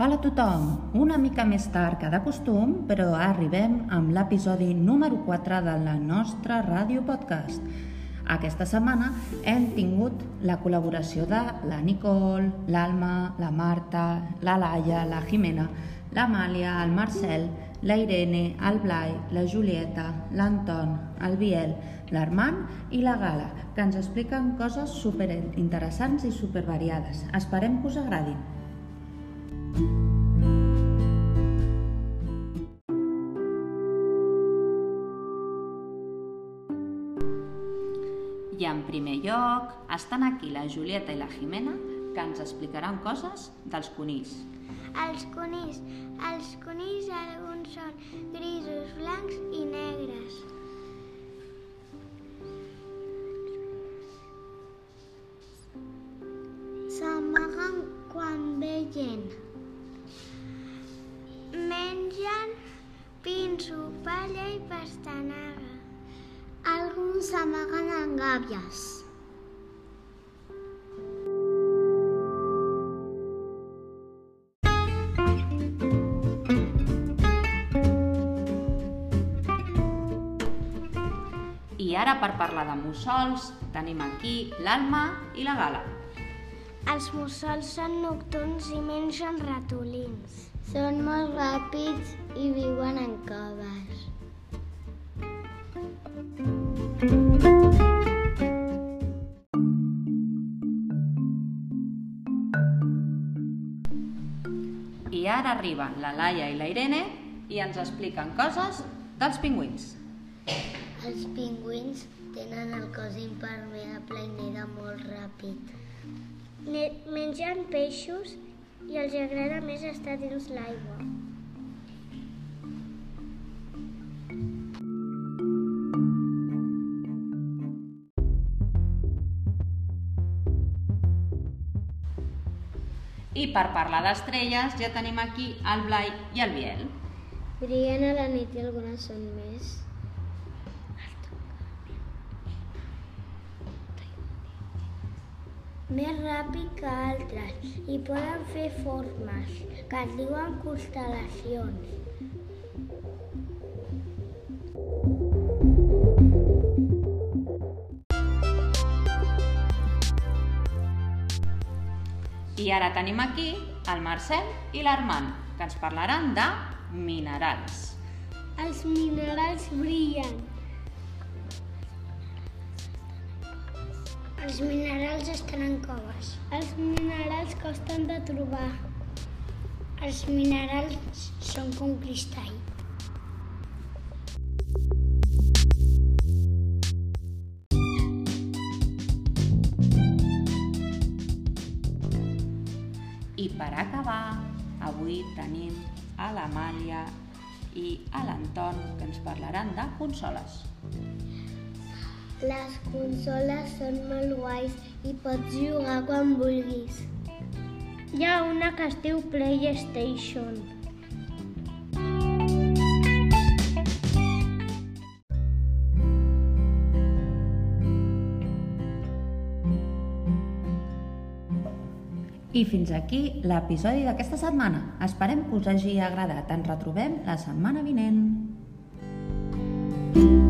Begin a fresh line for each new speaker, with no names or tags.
Hola a tothom! Una mica més tard que de costum, però arribem amb l'episodi número 4 de la nostra ràdio podcast. Aquesta setmana hem tingut la col·laboració de la Nicole, l'Alma, la Marta, la Laia, la Jimena, l'Amàlia, el Marcel, la Irene, el Blai, la Julieta, l'Anton, el Biel, l'Armand i la Gala, que ens expliquen coses superinteressants i supervariades. Esperem que us agradin. I en primer lloc estan aquí la Julieta i la Jimena que ens explicaran coses dels conills.
Els conills. Els conills alguns són grisos, blancs i negres. S'amaguen quan ve gent. Mengen pinso, palla i pastanaga. Alguns s'amaguen en gàbies.
I ara per parlar de mussols tenim aquí l'Alma i la Gala.
Els mussols són nocturns i mengen ratolins. Són molt ràpids i viuen en coves.
Ara arriben la Laia i la Irene i ens expliquen coses dels pingüins.
Els pingüins tenen el cos impermeable i neda molt ràpid. Ne mengen peixos i els agrada més estar dins l'aigua.
I per parlar d'estrelles ja tenim aquí el Blai i el Biel.
Brillen a la nit i algunes són més. Més ràpid que altres i poden fer formes que es diuen constel·lacions.
I ara tenim aquí el Marcel i l'Armand, que ens parlaran de minerals.
Els minerals brillen. Els minerals estan en coves. Els minerals costen de trobar. Els minerals són com cristall.
Per acabar, avui tenim a l'Amàlia i a l'Anton, que ens parlaran de consoles.
Les consoles són molt guais i pots jugar quan vulguis. Hi ha una que es diu PlayStation.
I fins aquí l'episodi d'aquesta setmana. Esperem que us hagi agradat. Ens retrobem la setmana vinent. thank you